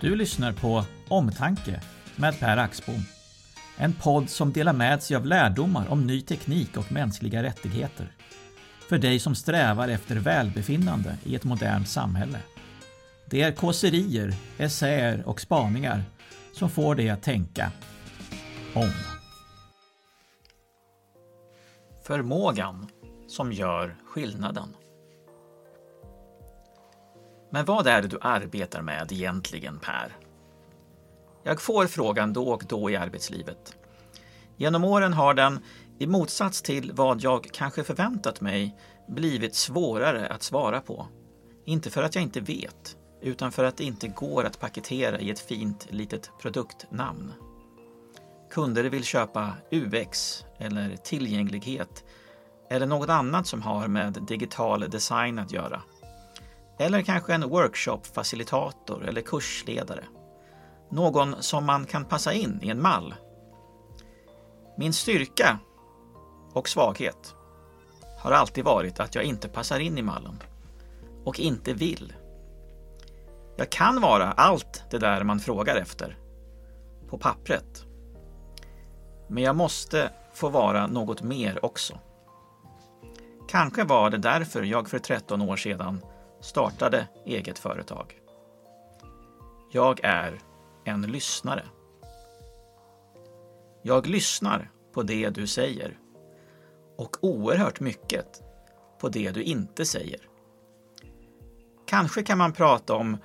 Du lyssnar på Omtanke med Per Axbom. En podd som delar med sig av lärdomar om ny teknik och mänskliga rättigheter. För dig som strävar efter välbefinnande i ett modernt samhälle. Det är kåserier, essäer och spaningar som får dig att tänka om. Förmågan som gör skillnaden. Men vad är det du arbetar med egentligen, Per? Jag får frågan då och då i arbetslivet. Genom åren har den, i motsats till vad jag kanske förväntat mig, blivit svårare att svara på. Inte för att jag inte vet, utan för att det inte går att paketera i ett fint litet produktnamn. Kunder vill köpa UX eller tillgänglighet eller något annat som har med digital design att göra. Eller kanske en workshop-facilitator eller kursledare. Någon som man kan passa in i en mall. Min styrka och svaghet har alltid varit att jag inte passar in i mallen och inte vill. Jag kan vara allt det där man frågar efter på pappret. Men jag måste få vara något mer också. Kanske var det därför jag för 13 år sedan startade eget företag. Jag är en lyssnare. Jag lyssnar på det du säger och oerhört mycket på det du inte säger. Kanske kan man prata om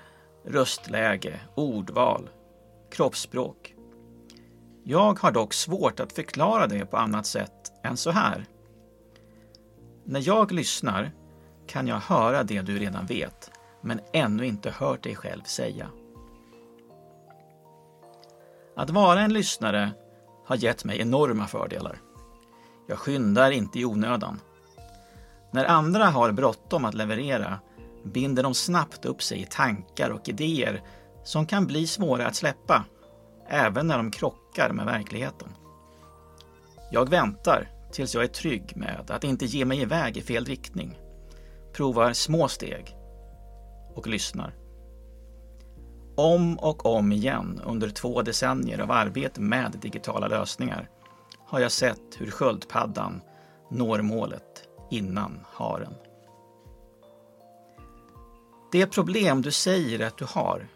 röstläge, ordval, kroppsspråk. Jag har dock svårt att förklara det på annat sätt än så här. När jag lyssnar kan jag höra det du redan vet, men ännu inte hört dig själv säga. Att vara en lyssnare har gett mig enorma fördelar. Jag skyndar inte i onödan. När andra har bråttom att leverera binder de snabbt upp sig i tankar och idéer som kan bli svåra att släppa, även när de krockar med verkligheten. Jag väntar tills jag är trygg med att inte ge mig iväg i fel riktning provar små steg och lyssnar. Om och om igen under två decennier av arbete med digitala lösningar har jag sett hur sköldpaddan når målet innan haren. Det problem du säger att du har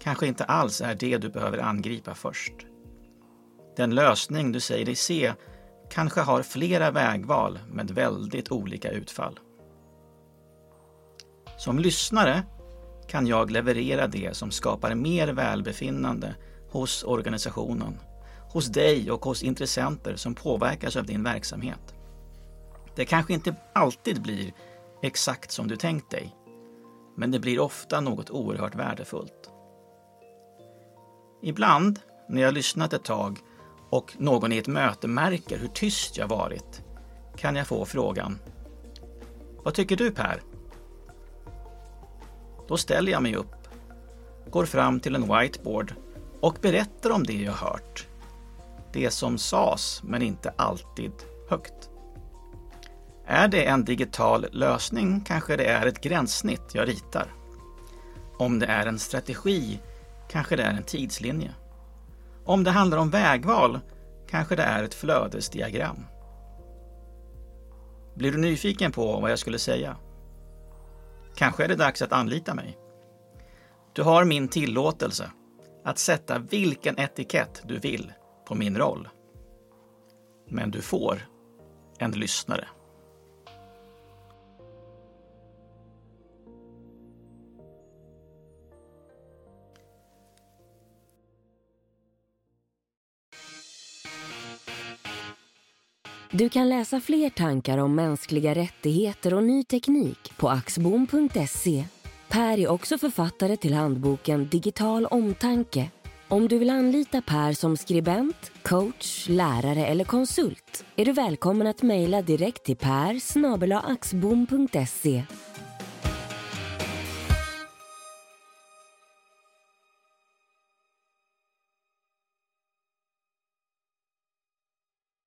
kanske inte alls är det du behöver angripa först. Den lösning du säger dig se kanske har flera vägval med väldigt olika utfall. Som lyssnare kan jag leverera det som skapar mer välbefinnande hos organisationen, hos dig och hos intressenter som påverkas av din verksamhet. Det kanske inte alltid blir exakt som du tänkt dig, men det blir ofta något oerhört värdefullt. Ibland, när jag lyssnat ett tag och någon i ett möte märker hur tyst jag varit, kan jag få frågan Vad tycker du Per? Då ställer jag mig upp, går fram till en whiteboard och berättar om det jag hört. Det som sades, men inte alltid högt. Är det en digital lösning kanske det är ett gränssnitt jag ritar. Om det är en strategi kanske det är en tidslinje. Om det handlar om vägval kanske det är ett flödesdiagram. Blir du nyfiken på vad jag skulle säga? Kanske är det dags att anlita mig. Du har min tillåtelse att sätta vilken etikett du vill på min roll. Men du får en lyssnare. Du kan läsa fler tankar om mänskliga rättigheter och ny teknik på axbom.se. Per är också författare till handboken Digital omtanke. Om du vill anlita Per som skribent, coach, lärare eller konsult är du välkommen att mejla direkt till per